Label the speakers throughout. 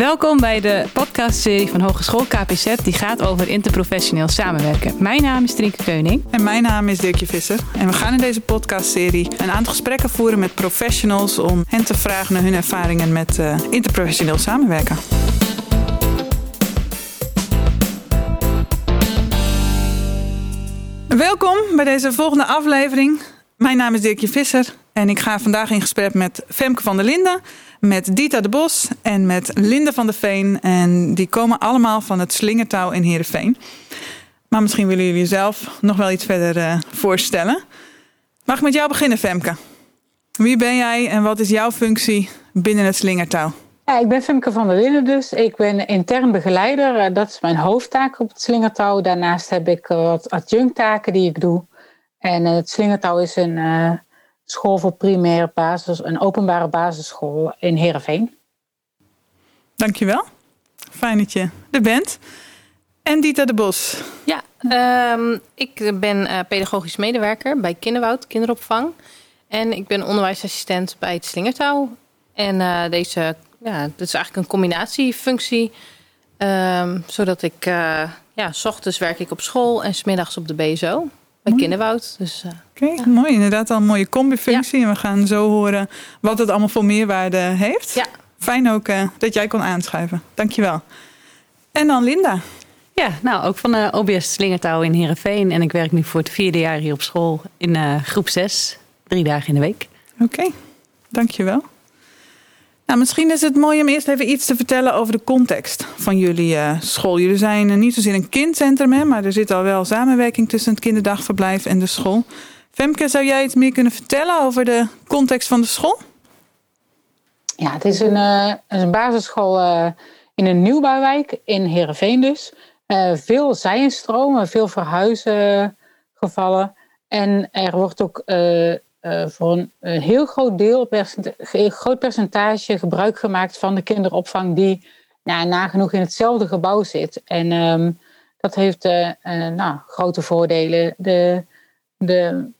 Speaker 1: Welkom bij de podcastserie van Hogeschool KPZ die gaat over interprofessioneel samenwerken. Mijn naam is Trinke Keuning.
Speaker 2: En mijn naam is Dirkje Visser. En we gaan in deze podcastserie een aantal gesprekken voeren met professionals om hen te vragen naar hun ervaringen met uh, interprofessioneel samenwerken. Welkom bij deze volgende aflevering. Mijn naam is Dirkje Visser en ik ga vandaag in gesprek met Femke van der Linden, met Dita de Bos en met Linde van der Veen. En die komen allemaal van het Slingertouw in Heerenveen. Maar misschien willen jullie zelf nog wel iets verder uh, voorstellen. Mag ik met jou beginnen, Femke? Wie ben jij en wat is jouw functie binnen het Slingertouw?
Speaker 3: Ja, ik ben Femke van der Linden dus. Ik ben intern begeleider. Eh, dat is mijn hoofdtaak op het Slingertouw. Daarnaast heb ik eh, wat adjuncttaken die ik doe. En het Slingertouw is een school voor primaire basis, een openbare basisschool in Heerenveen.
Speaker 2: Dankjewel. Fijn dat je er bent. En Dieter de Bos.
Speaker 4: Ja, um, ik ben uh, pedagogisch medewerker bij Kinderwoud, kinderopvang. En ik ben onderwijsassistent bij het Slingertouw. En uh, deze, ja, dat is eigenlijk een combinatiefunctie. Um, zodat ik, uh, ja, s ochtends werk ik op school en smiddags op de BSO bij Kinderwoud. Dus,
Speaker 2: uh, Oké, mooi. Inderdaad al een mooie combifunctie. En we gaan zo horen wat het allemaal voor meerwaarde heeft.
Speaker 4: Ja.
Speaker 2: Fijn ook uh, dat jij kon aanschuiven. Dankjewel. En dan Linda.
Speaker 5: Ja, nou ook van de OBS Slingertouw in Heerenveen. En ik werk nu voor het vierde jaar hier op school in uh, groep 6. Drie dagen in de week.
Speaker 2: Oké, okay. dankjewel. Nou, misschien is het mooi om eerst even iets te vertellen over de context van jullie uh, school. Jullie zijn uh, niet zozeer een kindcentrum, hè, maar er zit al wel samenwerking tussen het kinderdagverblijf en de school. Femke, zou jij iets meer kunnen vertellen over de context van de school?
Speaker 3: Ja, het is een, uh, een basisschool in een nieuwbouwwijk in Heerenveen dus. veel zijinstromen, veel verhuizen gevallen. En er wordt ook uh, voor een, heel groot deel, een groot percentage gebruik gemaakt van de kinderopvang die nou, nagenoeg in hetzelfde gebouw zit. En um, dat heeft uh, uh, nou, grote voordelen. De, de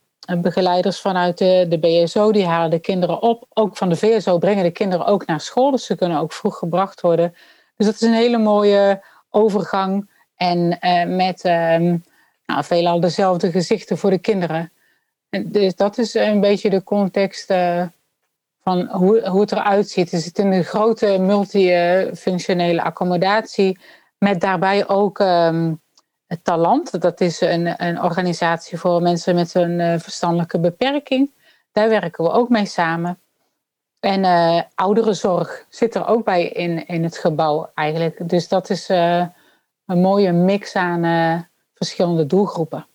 Speaker 3: begeleiders vanuit de, BSO die halen de kinderen op. Ook van de VSO brengen de kinderen ook naar school, dus ze kunnen ook vroeg gebracht worden. Dus dat is een hele mooie overgang en met um, nou, veelal dezelfde gezichten voor de kinderen. Dus dat is een beetje de context uh, van hoe, hoe het eruit ziet. Het zit een grote multifunctionele accommodatie. Met daarbij ook um, het Talent. Dat is een, een organisatie voor mensen met een uh, verstandelijke beperking. Daar werken we ook mee samen. En uh, ouderenzorg zit er ook bij in, in het gebouw eigenlijk. Dus dat is een mooie mix aan verschillende doelgroepen.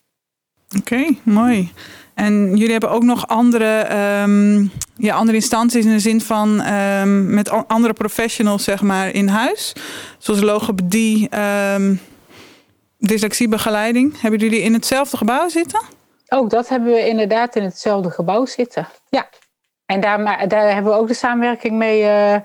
Speaker 2: Oké, mooi. En jullie hebben ook nog andere, um, ja, andere instanties in de zin van um, met andere professionals zeg maar, in huis. Zoals logopedie, um, dyslexiebegeleiding. Hebben jullie in hetzelfde gebouw zitten?
Speaker 3: Ook dat hebben we inderdaad in hetzelfde gebouw zitten. Ja. En daar, daar hebben we ook de samenwerking mee. Uh,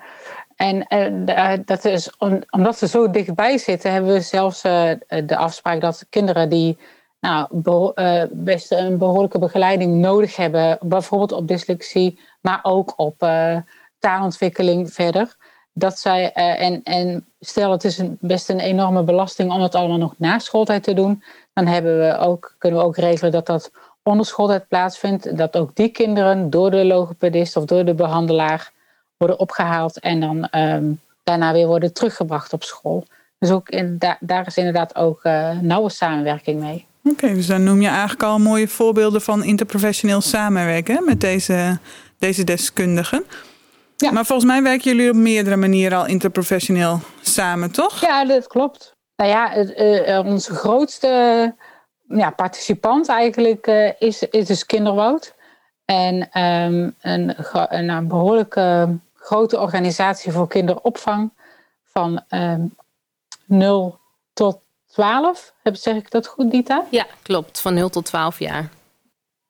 Speaker 3: en uh, dat is om, omdat we zo dichtbij zitten, hebben we zelfs uh, de afspraak dat kinderen die nou, uh, best een behoorlijke begeleiding nodig hebben. Bijvoorbeeld op dyslexie, maar ook op uh, taalontwikkeling verder. Dat zij, uh, en, en stel het is een, best een enorme belasting om het allemaal nog na schooltijd te doen. Dan hebben we ook, kunnen we ook regelen dat dat onder schooltijd plaatsvindt. Dat ook die kinderen door de logopedist of door de behandelaar worden opgehaald. En dan um, daarna weer worden teruggebracht op school. Dus ook in, da daar is inderdaad ook nauwe samenwerking mee.
Speaker 2: Oké, okay, dus dan noem je eigenlijk al mooie voorbeelden van interprofessioneel samenwerken met deze, deze deskundigen. Ja. Maar volgens mij werken jullie op meerdere manieren al interprofessioneel samen, toch?
Speaker 3: Ja, dat klopt. Nou ja, uh, onze grootste ja, participant eigenlijk uh, is, is dus Kinderwoud. En um, een, een, een behoorlijke grote organisatie voor kinderopvang van um, 0 tot 12. Zeg ik dat goed, Dita?
Speaker 4: Ja, klopt. Van 0 tot 12 jaar.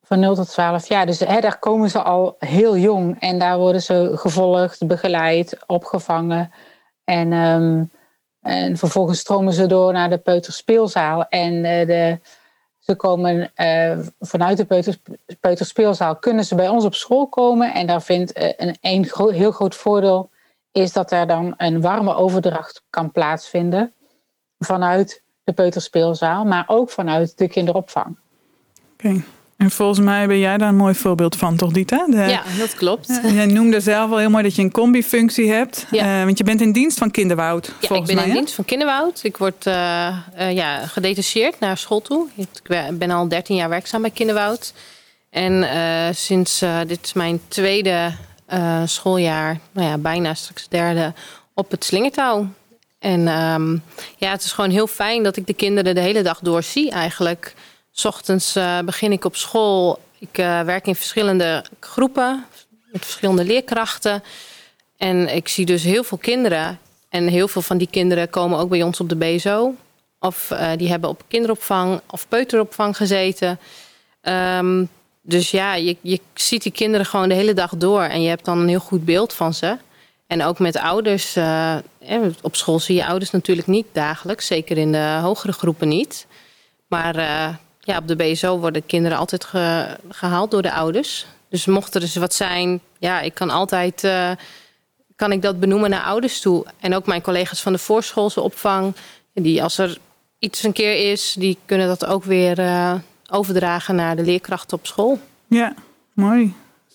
Speaker 3: Van 0 tot 12 jaar. Dus hè, daar komen ze al heel jong. En daar worden ze gevolgd, begeleid, opgevangen. En, um, en vervolgens stromen ze door naar de peuterspeelzaal. En uh, de, ze komen uh, vanuit de peuters, peuterspeelzaal... kunnen ze bij ons op school komen. En daar vindt uh, een, een gro heel groot voordeel is dat er dan een warme overdracht kan plaatsvinden vanuit de peuterspeelzaal, maar ook vanuit de kinderopvang.
Speaker 2: Oké. En volgens mij ben jij daar een mooi voorbeeld van, toch Dita? De,
Speaker 4: Ja, dat klopt.
Speaker 2: Jij noemde zelf al heel mooi dat je een combi-functie hebt.
Speaker 4: Ja.
Speaker 2: Eh, want je bent in dienst van Kinderwoud,
Speaker 4: Ja, ik
Speaker 2: volgens
Speaker 4: ben
Speaker 2: mij.
Speaker 4: in
Speaker 2: hè?
Speaker 4: dienst van Kinderwoud. Ik word eh, eh, ja, gedetacheerd naar school toe. Ik ben al 13 jaar werkzaam bij Kinderwoud. En eh, sinds eh, dit is mijn tweede eh, schooljaar, nou ja, bijna straks derde, op het slingertouw. En ehm, ja, het is gewoon heel fijn dat ik de kinderen de hele dag door zie eigenlijk. 's ochtends eh, begin ik op school. Ik eh, werk in verschillende groepen met verschillende leerkrachten. En ik zie dus heel veel kinderen. En heel veel van die kinderen komen ook bij ons op de BSO. Of eh, die hebben op kinderopvang of peuteropvang gezeten. Ehm, dus ja, je, je ziet die kinderen gewoon de hele dag door. En je hebt dan een heel goed beeld van ze. En ook met ouders. eh, eh, op school zie je ouders natuurlijk niet dagelijks. Zeker in de hogere groepen niet. Maar eh, ja, op de BSO worden kinderen altijd ge- gehaald door de ouders. Dus mocht er dus wat zijn, ja, ik kan altijd kan ik dat benoemen naar ouders toe. En ook mijn collega's van de voorschoolse opvang, die als er iets een keer is, die kunnen dat ook weer overdragen naar de leerkrachten op school.
Speaker 2: Ja, mooi.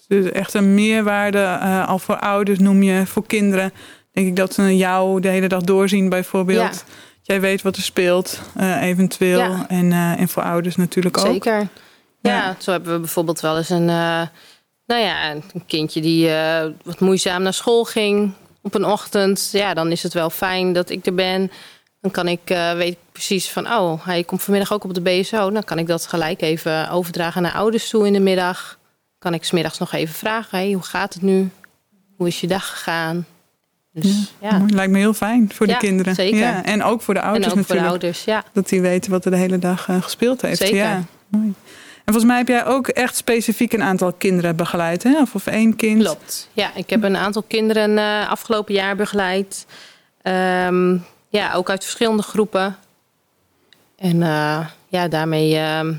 Speaker 2: Dus echt een meerwaarde eh, al voor ouders noem je, voor kinderen. Denk ik dat ze jou de hele dag doorzien bijvoorbeeld. Jij weet wat er speelt, eh, eventueel.
Speaker 4: Ja.
Speaker 2: En, eh, en voor ouders natuurlijk ook.
Speaker 4: Zeker. Ja.
Speaker 2: Ja.
Speaker 4: zo hebben we bijvoorbeeld wel eens een, nou ja, een kindje die wat moeizaam naar school ging op een ochtend. Ja, dan is het wel fijn dat ik er ben. Dan kan ik, eh, weet ik precies van, oh, hij komt vanmiddag ook op de BSO. Dan kan ik dat gelijk even overdragen naar ouders toe in de middag. Kan ik smiddags nog even vragen, hey, hoe gaat het nu? Hoe is je dag gegaan? Dus ja.
Speaker 2: Lijkt me heel fijn voor de
Speaker 4: Ja,
Speaker 2: kinderen.
Speaker 4: zeker.
Speaker 2: Ja, en ook voor de
Speaker 4: en
Speaker 2: ouders
Speaker 4: ook voor de
Speaker 2: natuurlijk.
Speaker 4: ouders, ja.
Speaker 2: Dat die weten wat er de hele dag eh, gespeeld heeft.
Speaker 4: Zeker.
Speaker 2: Ja, mooi. En volgens mij heb jij ook echt specifiek een aantal kinderen begeleid, hè? Of, of één kind?
Speaker 4: Klopt. Ja, ik heb een aantal kinderen eh, afgelopen jaar begeleid. Ehm, ja, ook uit verschillende groepen. En eh, ja, daarmee ehm,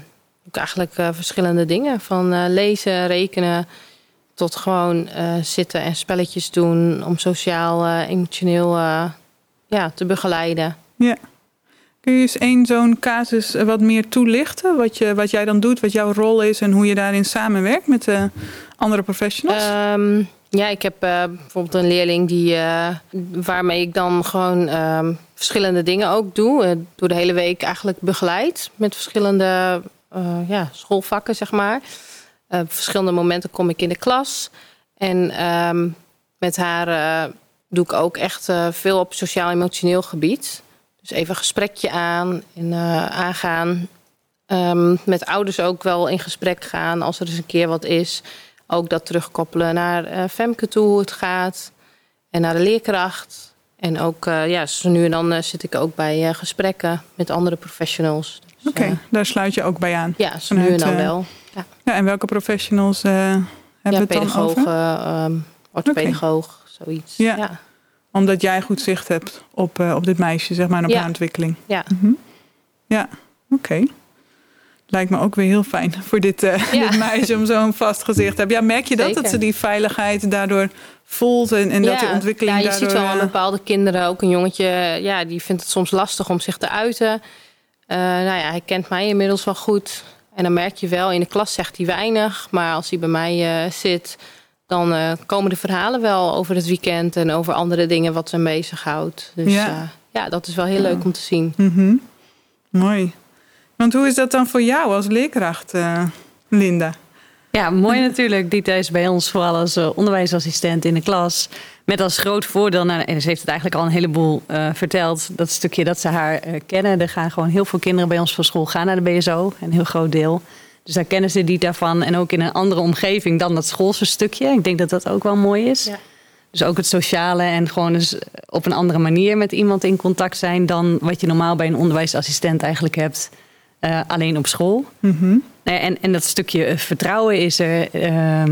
Speaker 4: eigenlijk eh, verschillende dingen. Van eh, lezen, rekenen, tot gewoon eh, zitten en spelletjes doen. Om sociaal, emotioneel ja, te begeleiden.
Speaker 2: Ja. Kun je eens één zo'n casus wat meer toelichten? Wat, je, wat jij dan doet, wat jouw rol is en hoe je daarin samenwerkt met de andere professionals?
Speaker 4: Ehm, ja, ik heb bijvoorbeeld een leerling die, waarmee ik dan gewoon ehm, verschillende dingen ook doe. Door de hele week eigenlijk begeleid met verschillende ja, schoolvakken, zeg maar. Eh, op verschillende momenten kom ik in de klas. En ehm, met haar eh, doe ik ook echt eh, veel op sociaal-emotioneel gebied. Dus even een gesprekje aan en eh, aangaan. Ehm, met ouders ook wel in gesprek gaan als er eens een keer wat is. Ook dat terugkoppelen naar eh, Femke toe, hoe het gaat. En naar de leerkracht. En ook, eh, ja, zo nu en dan eh, zit ik ook bij eh, gesprekken met andere professionals. Dus,
Speaker 2: Oké, daar sluit je ook bij aan.
Speaker 4: ja, zo nu en dan wel. Ja,
Speaker 2: Ja, en welke professionals hebben
Speaker 4: ja
Speaker 2: het dan over?
Speaker 4: ehm orthopedagoog, zoiets.
Speaker 2: Ja.
Speaker 4: Ja.
Speaker 2: Omdat jij goed zicht hebt op, op dit meisje, zeg maar, en op haar ontwikkeling.
Speaker 4: Ja.
Speaker 2: Mhm. Ja, oké. Lijkt me ook weer heel fijn voor dit, eh,
Speaker 4: Ja.
Speaker 2: dit meisje om zo'n vast gezicht te hebben. Ja, merk je dat,
Speaker 4: Zeker.
Speaker 2: dat ze die veiligheid daardoor voelt en, en dat die ontwikkeling
Speaker 4: ja, je
Speaker 2: daardoor...
Speaker 4: ziet wel aan
Speaker 2: eh,
Speaker 4: bepaalde kinderen, ook een jongetje, ja, die vindt het soms lastig om zich te uiten. Eh, nou ja, hij kent mij inmiddels wel goed. En dan merk je wel, in de klas zegt hij weinig. Maar als hij bij mij zit, dan komen de verhalen wel over het weekend en over andere dingen wat hem bezighoudt. Dus
Speaker 2: Ja.
Speaker 4: ja, ja dat is wel heel leuk om te zien.
Speaker 2: mhm. Mooi. Want hoe is dat dan voor jou als leerkracht, eh, Linda?
Speaker 5: Ja, mooi natuurlijk. Dita is bij ons vooral als eh, onderwijsassistent in de klas. Met als groot voordeel, nou, en ze heeft het eigenlijk al een heleboel eh, verteld, dat stukje dat ze haar eh, kennen. Er gaan gewoon heel veel kinderen bij ons van school gaan naar de BSO, een heel groot deel. Dus daar kennen ze Dita van. En ook in een andere omgeving dan dat schoolse stukje. Ik denk dat dat ook wel mooi is.
Speaker 4: Ja.
Speaker 5: Dus ook het sociale en gewoon eens op een andere manier met iemand in contact zijn dan wat je normaal bij een onderwijsassistent eigenlijk hebt. Eh, alleen op school.
Speaker 2: Mhm.
Speaker 5: Nee, en, en dat stukje eh, vertrouwen is er. eh,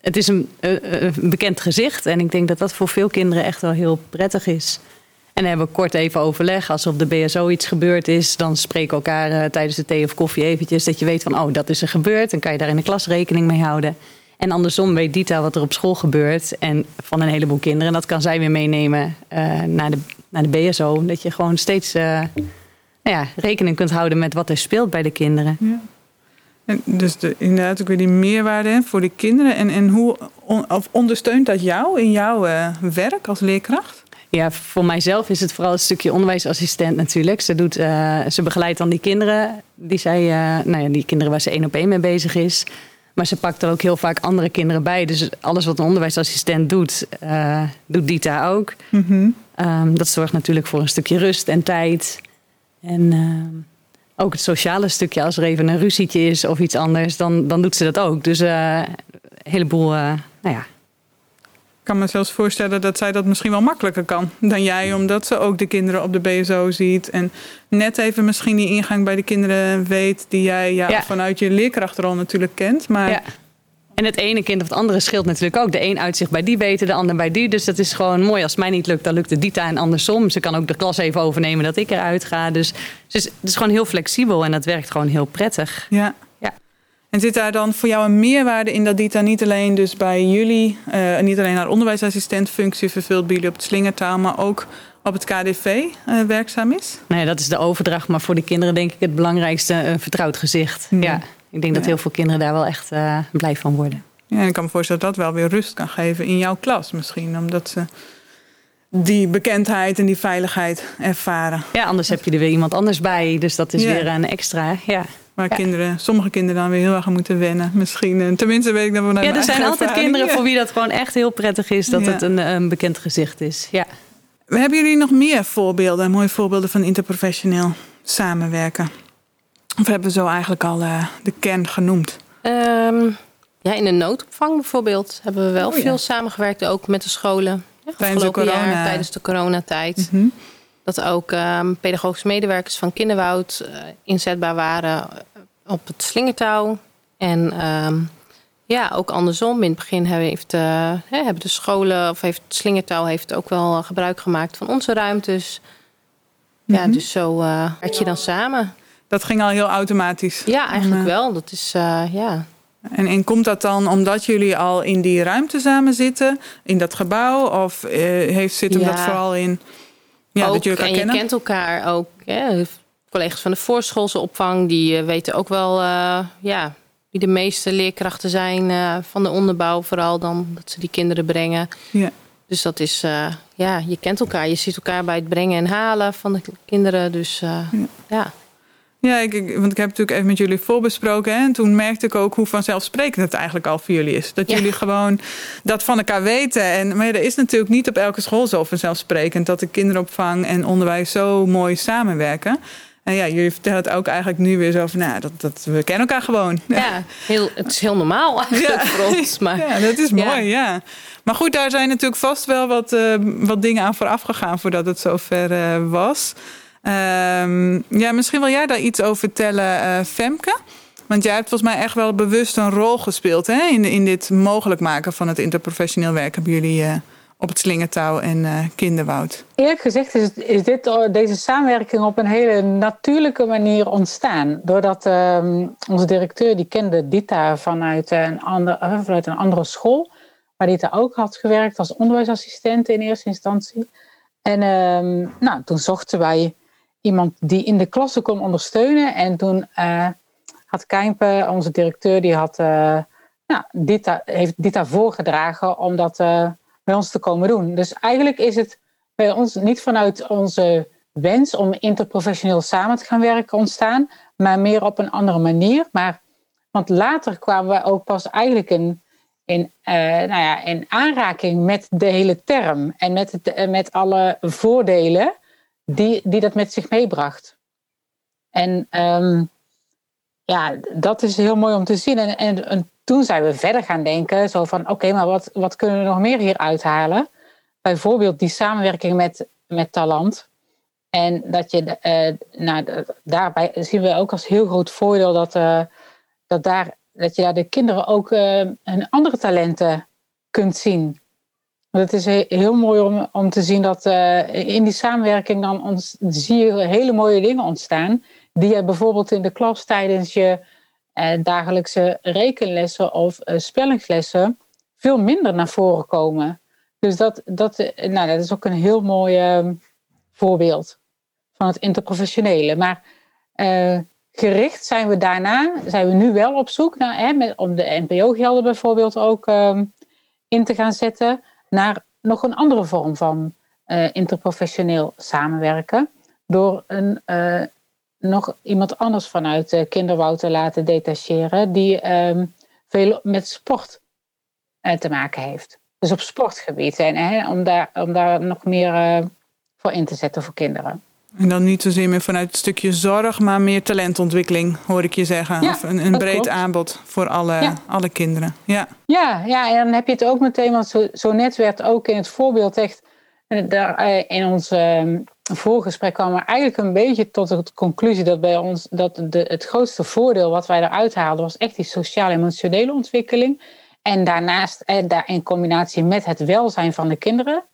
Speaker 5: het is een, eh, eh, een bekend gezicht. En ik denk dat dat voor veel kinderen echt wel heel prettig is. En dan hebben we kort even overleg. Als er op de BSO iets gebeurd is, dan spreken we elkaar eh, tijdens de thee of koffie eventjes. Dat je weet van, oh, dat is er gebeurd. Dan kan je daar in de klas rekening mee houden. En andersom weet Dita wat er op school gebeurt en van een heleboel kinderen. En dat kan zij weer meenemen uh, naar, de, naar de BSO. Dat je gewoon steeds uh, nou ja, rekening kunt houden met wat er speelt bij de kinderen. Ja.
Speaker 2: En dus de, inderdaad ook weer die meerwaarde voor de kinderen. En, en hoe of ondersteunt dat jou in jouw uh, werk als leerkracht?
Speaker 5: Ja, voor mijzelf is het vooral een stukje onderwijsassistent natuurlijk. Ze, doet, uh, ze begeleidt dan die kinderen, die, zij, uh, nou ja, die kinderen waar ze één op één mee bezig is. Maar ze pakt er ook heel vaak andere kinderen bij. Dus alles wat een onderwijsassistent doet, doet Dita ook. Mm -hmm. um, dat zorgt natuurlijk voor een stukje rust en tijd. En ook het sociale stukje, als er even een ruzietje is of iets anders, dan, dan doet ze dat ook. Dus een heleboel, nou ja,
Speaker 2: ik kan me zelfs voorstellen dat zij dat misschien wel makkelijker kan dan jij, omdat ze ook de kinderen op de BSO ziet. En net even misschien die ingang bij de kinderen weet, die jij ja, vanuit je leerkrachtrol natuurlijk kent. Maar... Ja.
Speaker 5: En het ene kind of het andere scheelt natuurlijk ook. De een uitzicht bij die beter, de ander bij die. Dus dat is gewoon mooi. Als het mij niet lukt, dan lukt het Dita en andersom. Ze kan ook de klas even overnemen dat ik eruit ga. Dus, dus het is gewoon heel flexibel en dat werkt gewoon heel prettig.
Speaker 2: Ja. En zit daar dan voor jou een meerwaarde in dat Dita niet alleen dus bij jullie, uh, niet alleen haar onderwijsassistentfunctie vervult bij jullie op het slingertaal, maar ook op het KDV uh, eh, werkzaam is?
Speaker 5: Nee, dat is de overdracht, maar voor de kinderen denk ik het belangrijkste een vertrouwd gezicht. Ja, ik denk dat heel veel kinderen daar wel echt uh, blij van worden.
Speaker 2: Ja, en ik kan me voorstellen dat dat wel weer rust kan geven in jouw klas misschien, omdat ze die bekendheid en die veiligheid ervaren.
Speaker 5: Ja, anders heb je er weer iemand anders bij, dus dat is weer een extra. Ja.
Speaker 2: Waar kinderen, sommige kinderen dan weer heel erg aan moeten wennen. Misschien. En tenminste weet ik dat we naar
Speaker 5: Ja, er zijn altijd kinderen voor wie dat gewoon echt heel prettig is dat het een, een, bekend gezicht is. Ja.
Speaker 2: Hebben jullie nog meer voorbeelden, mooie voorbeelden van interprofessioneel samenwerken? Of hebben we zo eigenlijk al uh, de kern genoemd?
Speaker 4: Um, ja, in de noodopvang bijvoorbeeld hebben we wel oh, veel samengewerkt, ook met de scholen. Ja, tijdens, de corona. Jaar, tijdens de coronatijd. Mm -hmm. Dat ook um, pedagogische medewerkers van Kinderwoud uh, inzetbaar waren op het slingertouw. En um, ja, ook andersom. In het begin heeft, uh, hè, hebben de scholen of heeft het slingertouw heeft ook wel gebruik gemaakt van onze ruimtes. Mm -hmm. Ja, dus zo werk je dan samen.
Speaker 2: Dat ging al heel automatisch.
Speaker 4: Ja, eigenlijk wel. Dat is ja.
Speaker 2: En, en komt dat dan omdat jullie al in die ruimte samen zitten, in dat gebouw? Of heeft, zit hem ja. dat vooral in
Speaker 4: ja, ook, dat je en je kent elkaar ook. Hè? Collega's van de voorschoolse opvang, die eh, weten ook wel uh, ja, wie de meeste leerkrachten zijn van de onderbouw. Vooral dan dat ze die kinderen brengen. Ja. Dus dat is, ja, je kent elkaar. Je ziet elkaar bij het brengen en halen van de kinderen. Dus ja. ja.
Speaker 2: Ja, ik, want ik heb natuurlijk even met jullie voorbesproken. Hè, en toen merkte ik ook hoe vanzelfsprekend het eigenlijk al voor jullie is. Dat jullie gewoon dat van elkaar weten. En, maar er is natuurlijk niet op elke school zo vanzelfsprekend dat de kinderopvang en onderwijs zo mooi samenwerken. En ja, jullie vertellen het ook eigenlijk nu weer zo van, nou, dat, dat, we kennen elkaar gewoon.
Speaker 4: Ja, heel, het is heel normaal eigenlijk ja. voor ons. Maar,
Speaker 2: ja, dat is mooi, ja. Maar goed, daar zijn natuurlijk vast wel wat, uh, wat dingen aan vooraf gegaan voordat het zover uh, was. Um, ja, misschien wil jij daar iets over vertellen, uh, Femke. Want jij hebt volgens mij echt wel bewust een rol gespeeld hè? In, in dit mogelijk maken van het interprofessioneel werk. Hebben jullie uh, op het slingertouw en uh, kinderwoud?
Speaker 3: Eerlijk gezegd is, is dit, deze samenwerking op een hele natuurlijke manier ontstaan. Doordat um, onze directeur, die kende Dita vanuit een, ander, vanuit een andere school. Waar Dita ook had gewerkt als onderwijsassistent in eerste instantie. En um, nou, toen zochten wij iemand die in de klasse kon ondersteunen. En toen uh, had Kijmpe, onze directeur, die had uh, nou, dit, heeft dit daar voorgedragen om dat uh, bij ons te komen doen. Dus eigenlijk is het bij ons niet vanuit onze wens om interprofessioneel samen te gaan werken ontstaan, maar meer op een andere manier. Maar, want later kwamen we ook pas eigenlijk in, in, nou ja, in aanraking met de hele term en met, het, met alle voordelen die, die dat met zich meebracht. En um, ja, dat is heel mooi om te zien. En, en, en toen zijn we verder gaan denken, zo van oké, maar wat, wat kunnen we nog meer hier uithalen? Bijvoorbeeld die samenwerking met, met Talant. En dat je, uh, daarbij zien we ook als heel groot voordeel dat, uh, dat, daar, dat je daar de kinderen ook uh, hun andere talenten kunt zien. Het is heel mooi om, om te zien dat uh, in die samenwerking dan zie je hele mooie dingen ontstaan. Die je bijvoorbeeld in de klas tijdens je dagelijkse rekenlessen of spellingslessen veel minder naar voren komen. Dus dat, dat, nou, dat is ook een heel mooi ehm, voorbeeld van het interprofessionele. Maar gericht zijn we daarna, zijn we nu wel op zoek naar, hè, met, om de NPO-gelden bijvoorbeeld ook ehm, in te gaan zetten, naar nog een andere vorm van uh, interprofessioneel samenwerken. Door een, uh, nog iemand anders vanuit uh, Kinderwoud te laten detacheren, die um, veel met sport te maken heeft. Dus op sportgebied. Hè, om, daar, om daar nog meer voor in te zetten voor kinderen.
Speaker 2: En dan niet zozeer meer vanuit het stukje zorg, maar meer talentontwikkeling, hoor ik je zeggen.
Speaker 3: Ja,
Speaker 2: of een, een breed aanbod voor alle, alle kinderen. Ja.
Speaker 3: Ja, ja, en dan heb je het ook meteen, want zo, zo net werd ook in het voorbeeld echt. Daar, eh, in ons uh, voorgesprek kwamen we eigenlijk een beetje tot de conclusie dat bij ons dat de, het grootste voordeel wat wij eruit haalden was echt die sociaal-emotionele ontwikkeling. En daarnaast, en eh, daar in combinatie met het welzijn van de kinderen.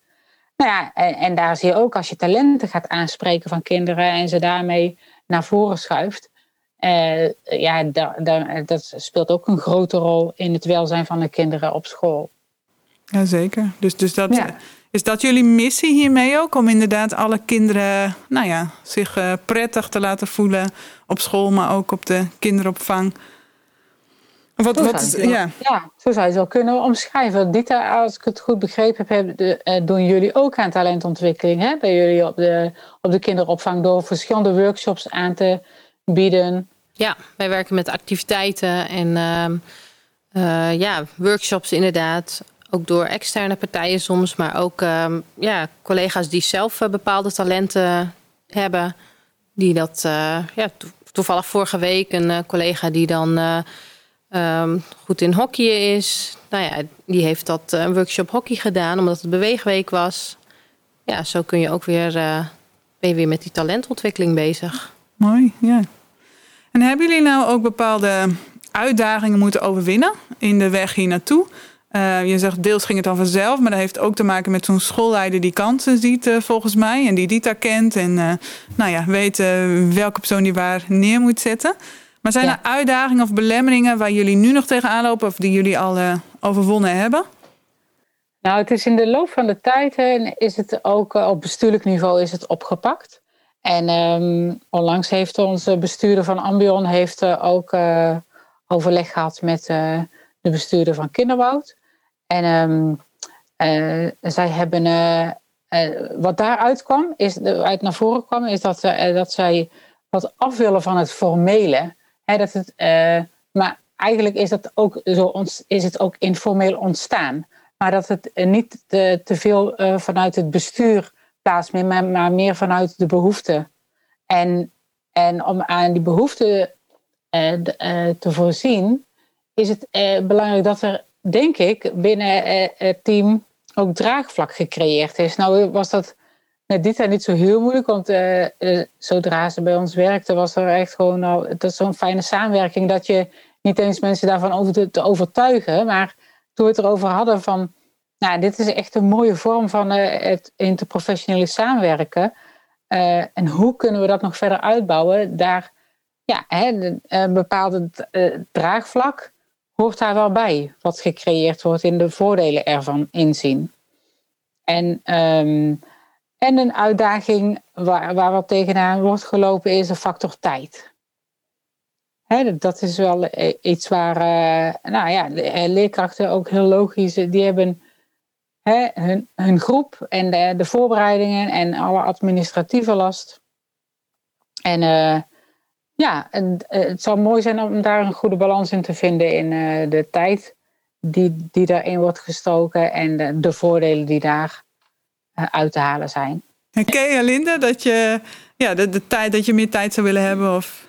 Speaker 3: Nou ja, en, en, daar zie je ook als je talenten gaat aanspreken van kinderen en ze daarmee naar voren schuift. Uh, ja, da, da, dat speelt ook een grote rol in het welzijn van de kinderen op school.
Speaker 2: Jazeker. Dus, dus dat, is dat jullie missie hiermee ook? Om inderdaad alle kinderen nou ja, zich uh, prettig te laten voelen op school, maar ook op de kinderopvang?
Speaker 3: Wat, wat, ja. ja, zo zou je het wel kunnen omschrijven. Dita, als ik het goed begrepen heb, eh, doen jullie ook aan talentontwikkeling hè? bij jullie op de, op de kinderopvang door verschillende workshops aan te bieden.
Speaker 4: Ja, wij werken met activiteiten en ehm, eh, ja, workshops inderdaad. Ook door externe partijen soms, maar ook ehm, ja, collega's die zelf eh, bepaalde talenten hebben. Die dat, ja, toevallig vorige week een collega die dan um, goed in hockey is. Nou ja, die heeft dat uh, een workshop hockey gedaan omdat het beweegweek was. Ja, zo kun je ook weer, uh, ben je weer met die talentontwikkeling bezig.
Speaker 2: Mooi, ja. En hebben jullie nou ook bepaalde uitdagingen moeten overwinnen in de weg hier naartoe? Uh, je zegt deels ging het dan vanzelf, maar dat heeft ook te maken met zo'n schoolleider die kansen ziet volgens mij. En die Dita kent en nou ja, weet welke persoon die waar neer moet zetten. Maar zijn er uitdagingen of belemmeringen waar jullie nu nog tegenaan lopen of die jullie al uh, overwonnen hebben?
Speaker 3: Nou, het is in de loop van de tijd is het ook uh, op bestuurlijk niveau is het opgepakt. En um, onlangs heeft onze bestuurder van Ambion heeft, uh, ook overleg gehad met de bestuurder van Kinderwoud. En um, zij hebben, wat daaruit kwam, is, uit naar voren kwam, is dat, dat zij wat af willen van het formele dat het, uh, maar eigenlijk is, dat ook zo is het ook informeel ontstaan. Maar dat het niet te, veel uh, vanuit het bestuur plaatsvindt, maar, meer vanuit de behoeften. En, en om aan die behoeften te voorzien, is het belangrijk dat er, denk ik, binnen het team ook draagvlak gecreëerd is. Nou was dat met Dita niet zo heel moeilijk, want uh, uh, zodra ze bij ons werkte, was er echt gewoon nou, het is zo'n fijne samenwerking dat je niet eens mensen daarvan over te, overtuigen. Maar toen we het erover hadden van, nou, dit is echt een mooie vorm van uh, het interprofessionele samenwerken. en hoe kunnen we dat nog verder uitbouwen? Daar, ja, hè, een bepaalde draagvlak hoort daar wel bij, wat gecreëerd wordt in de voordelen ervan inzien. En um, en een uitdaging waar, waar wat tegenaan wordt gelopen is de factor tijd. dat is wel iets waar uh, nou ja, eh, leerkrachten ook heel logisch, die hebben hun, hun groep en de, de, voorbereidingen en alle administratieve last. En ja, het zou mooi zijn om daar een goede balans in te vinden in de tijd die, die daarin wordt gestoken en de, de voordelen die daar eh, uit te halen zijn.
Speaker 2: Herken je, Linda, dat je, ja, de, de tijd, dat je meer tijd zou willen hebben? Of?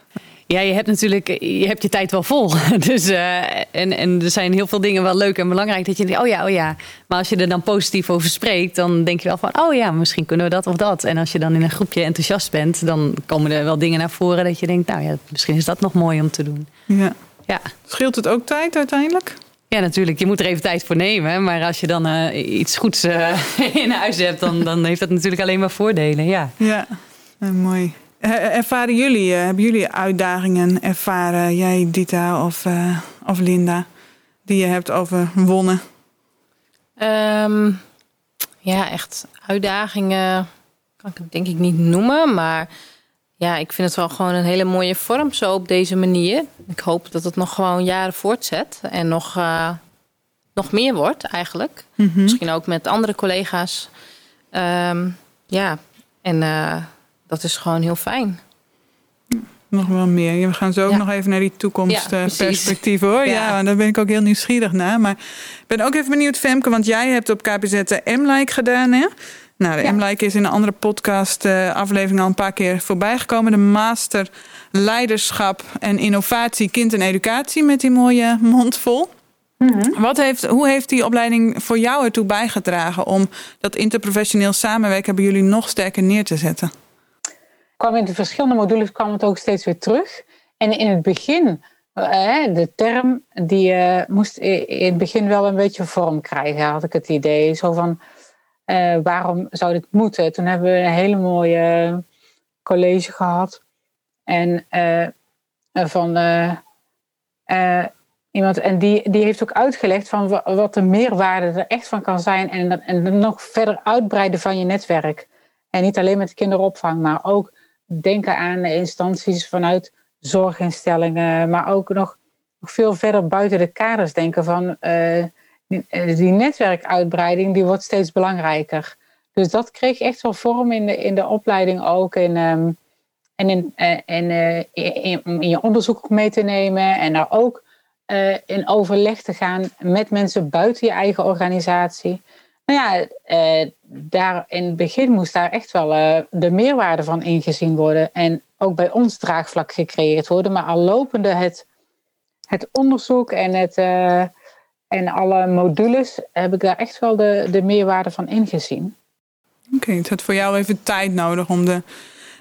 Speaker 5: Ja, je hebt natuurlijk je, hebt je tijd wel vol. Dus, uh, en, en er zijn heel veel dingen wel leuk en belangrijk. Dat je denkt, oh ja, oh ja. Maar als je er dan positief over spreekt, dan denk je wel van, oh ja, misschien kunnen we dat of dat. En als je dan in een groepje enthousiast bent, dan komen er wel dingen naar voren dat je denkt, nou ja, misschien is dat nog mooi om te doen.
Speaker 2: Ja. ja. Scheelt het ook tijd uiteindelijk?
Speaker 5: Ja, natuurlijk. Je moet er even tijd voor nemen. Maar als je dan uh, iets goeds uh, in huis hebt, dan, dan heeft dat natuurlijk alleen maar voordelen. Ja,
Speaker 2: ja. mooi. Eh, Ervaren jullie, eh, hebben jullie uitdagingen ervaren, jij Dita of, eh, of Linda, die je hebt overwonnen?
Speaker 4: Ehm, ja, echt uitdagingen kan ik het denk ik niet noemen. Maar ja, ik vind het wel gewoon een hele mooie vorm zo op deze manier. Ik hoop dat het nog gewoon jaren voortzet en nog, eh, nog meer wordt eigenlijk.
Speaker 2: Mhm.
Speaker 4: Misschien ook met andere collega's. Ehm, ja, en eh, dat is gewoon heel fijn.
Speaker 2: Nog wel meer. We gaan zo ook
Speaker 4: Ja.
Speaker 2: nog even naar die
Speaker 4: Ja,
Speaker 2: toekomstperspectieven hoor. Ja.
Speaker 4: Ja.
Speaker 2: daar ben ik ook heel nieuwsgierig naar. Maar ik ben ook even benieuwd, Femke, want jij hebt op KPZ de M-like gedaan, hè? Nou, de
Speaker 3: Ja.
Speaker 2: M-like is in een andere podcast eh, aflevering al een paar keer voorbij gekomen. De Master Leiderschap en Innovatie Kind en Educatie met die mooie mond vol. Wat heeft, hoe heeft die opleiding voor jou ertoe bijgedragen om dat interprofessioneel samenwerken bij jullie nog sterker neer te zetten?
Speaker 3: kwam in de verschillende modules kwam het ook steeds weer terug. En in het begin, eh, de term, die eh, moest in het begin wel een beetje vorm krijgen, had ik het idee. Zo van, eh, waarom zou dit moeten? Toen hebben we een hele mooie college gehad. En eh, van eh, eh, iemand, en die, die heeft ook uitgelegd van wa- wat de meerwaarde er echt van kan zijn. En, en nog verder uitbreiden van je netwerk. En niet alleen met kinderopvang, maar ook denken aan instanties vanuit zorginstellingen, maar ook nog, nog veel verder buiten de kaders denken van die, eh, die netwerkuitbreiding, die wordt steeds belangrijker. Dus dat kreeg echt wel vorm in de, in de opleiding ook. En, ehm, en in, eh, in, in je onderzoek mee te nemen en daar ook in overleg te gaan met mensen buiten je eigen organisatie. Nou ja, daar in het begin moest daar echt wel de meerwaarde van ingezien worden. En ook bij ons draagvlak gecreëerd worden. Maar al lopende het, het onderzoek en, het, en alle modules heb ik daar echt wel de, de meerwaarde van ingezien.
Speaker 2: Oké, het had voor jou even tijd nodig om de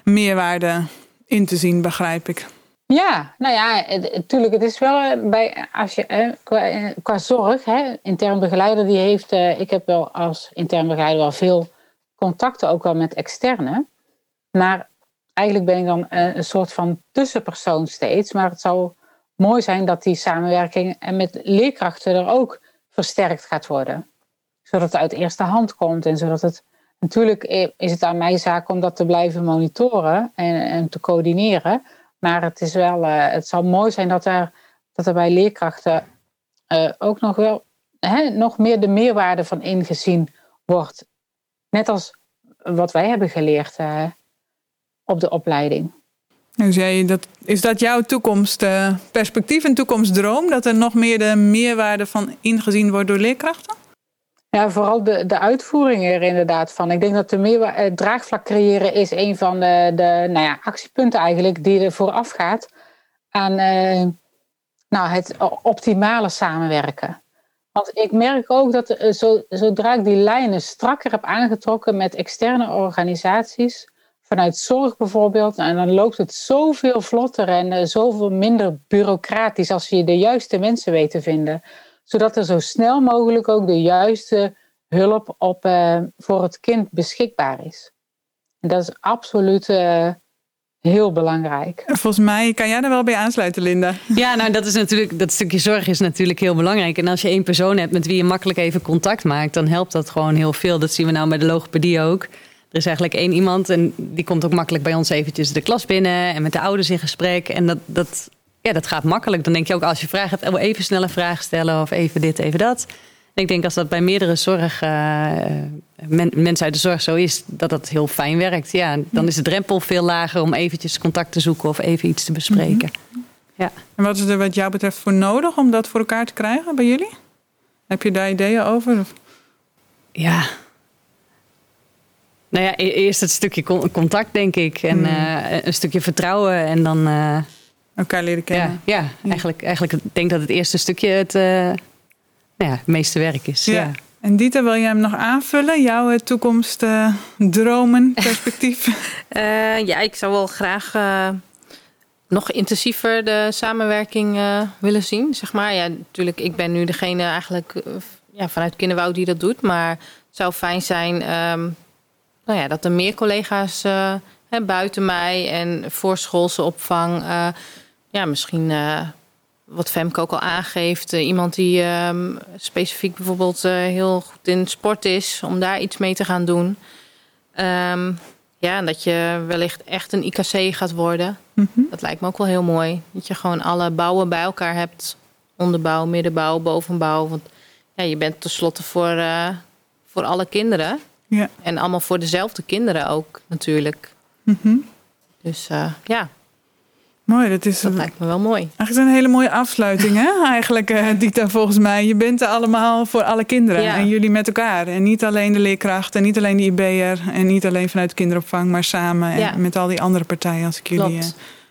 Speaker 2: meerwaarde in te zien, begrijp ik.
Speaker 3: Ja, nou ja, natuurlijk. Het is wel eh, bij, als je, eh, qua, eh, qua zorg, hè, intern begeleider, die heeft, eh, ik heb wel als intern begeleider wel veel contacten ook wel met externe. Maar eigenlijk ben ik dan een soort van tussenpersoon steeds. Maar het zou mooi zijn dat die samenwerking en met leerkrachten er ook versterkt gaat worden. Zodat het uit eerste hand komt en zodat het. Natuurlijk is het aan mij zaak om dat te blijven monitoren en, en te coördineren. Maar het, is wel, eh, het zou mooi zijn dat er, dat er bij leerkrachten eh, ook nog wel hè, nog meer de meerwaarde van ingezien wordt. Net als wat wij hebben geleerd eh, op de opleiding.
Speaker 2: Dus jij, dat, is dat jouw toekomstperspectief en toekomstdroom? Dat er nog meer de meerwaarde van ingezien wordt door leerkrachten?
Speaker 3: Ja, vooral de, de uitvoering er inderdaad van. Ik denk dat de meerwa- het draagvlak creëren is een van de, de nou ja, actiepunten eigenlijk die er vooraf gaat aan eh, nou, het optimale samenwerken. Want ik merk ook dat eh, zo, zodra ik die lijnen strakker heb aangetrokken met externe organisaties, vanuit zorg bijvoorbeeld, nou, dan loopt het zoveel vlotter en eh, zoveel minder bureaucratisch als je de juiste mensen weet te vinden zodat er zo snel mogelijk ook de juiste hulp op, eh, voor het kind beschikbaar is. En dat is absoluut eh, heel belangrijk.
Speaker 2: Volgens mij kan jij er wel bij aansluiten, Linda.
Speaker 5: Ja, nou dat is natuurlijk, dat stukje zorg is natuurlijk heel belangrijk. En als je één persoon hebt met wie je makkelijk even contact maakt, dan helpt dat gewoon heel veel. Dat zien we nou bij de logopedie ook. Er is eigenlijk één iemand en die komt ook makkelijk bij ons eventjes de klas binnen en met de ouders in gesprek. En dat, dat, ja, dat gaat makkelijk. Dan denk je ook als je vragen hebt, oh, even snel een vraag stellen of even dit, even dat. En ik denk als dat bij meerdere zorg, uh, men, mensen uit de zorg zo is, dat dat heel fijn werkt. Ja, dan is de drempel veel lager om eventjes contact te zoeken of even iets te bespreken. Ja.
Speaker 2: En wat is er wat jou betreft voor nodig om dat voor elkaar te krijgen bij jullie? Heb je daar ideeën over?
Speaker 5: Ja. Nou ja, eerst het stukje contact, denk ik. En hmm. uh, een stukje vertrouwen en dan... Uh,
Speaker 2: elkaar leren kennen.
Speaker 5: Ja, ja, Eigenlijk, eigenlijk ik denk dat het eerste stukje het, uh, nou ja, het meeste werk is. Ja. ja.
Speaker 2: En Dieter, wil jij hem nog aanvullen? Jouw uh, toekomstdromen, perspectief?
Speaker 4: Uh, ja, ik zou wel graag uh, nog intensiever de samenwerking willen zien. Zeg maar. Ja, natuurlijk, ik ben nu degene eigenlijk ja, vanuit Kinderwoud die dat doet. Maar het zou fijn zijn um, nou ja, dat er meer collega's hè, buiten mij en voorschoolse opvang. Uh, ja, misschien uh, wat Femke ook al aangeeft. Iemand die ehm, specifiek bijvoorbeeld heel goed in sport is, om daar iets mee te gaan doen. Um, ja, en dat je wellicht echt een IKC gaat worden. Mm -hmm. Dat lijkt me ook wel heel mooi. Dat je gewoon alle bouwen bij elkaar hebt. Onderbouw, middenbouw, bovenbouw. Want ja, je bent tenslotte voor, voor alle kinderen. Ja. En allemaal voor dezelfde kinderen ook natuurlijk. Mm -hmm. Dus uh, ja.
Speaker 2: Mooi, dat is.
Speaker 4: Dat lijkt me wel mooi.
Speaker 2: Eigenlijk een hele mooie afsluiting, hè? Eigenlijk, uh, Dita, volgens mij. Je bent er allemaal voor alle kinderen. Ja. En jullie met elkaar. En niet alleen de leerkracht en niet alleen de IB'er. En niet alleen vanuit de kinderopvang, maar samen. Ja. En met al die andere partijen, als ik jullie uh,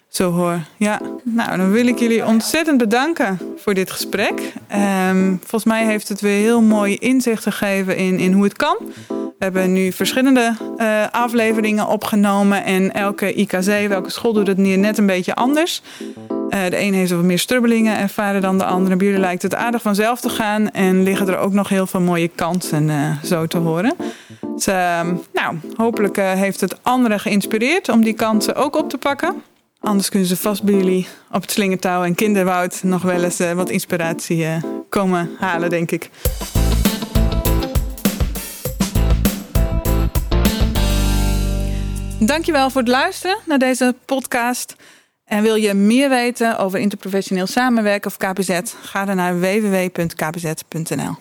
Speaker 2: zo hoor. Ja, nou, dan wil ik jullie ontzettend bedanken voor dit gesprek. Um, volgens mij heeft het weer heel mooi inzicht gegeven in, in hoe het kan. We hebben nu verschillende uh, afleveringen opgenomen. En elke IKC, welke school doet het net een beetje anders. Uh, de ene heeft wat meer strubbelingen ervaren dan de andere. Bij jullie lijkt het aardig vanzelf te gaan. En liggen er ook nog heel veel mooie kansen uh, zo te horen. Dus nou, hopelijk heeft het anderen geïnspireerd om die kansen ook op te pakken. Anders kunnen ze vast bij jullie op het slingertouw en kinderwoud nog wel eens wat inspiratie komen halen, denk ik. Dankjewel voor het luisteren naar deze podcast. En wil je meer weten over interprofessioneel samenwerken of KPZ? Ga dan naar www.kpz.nl.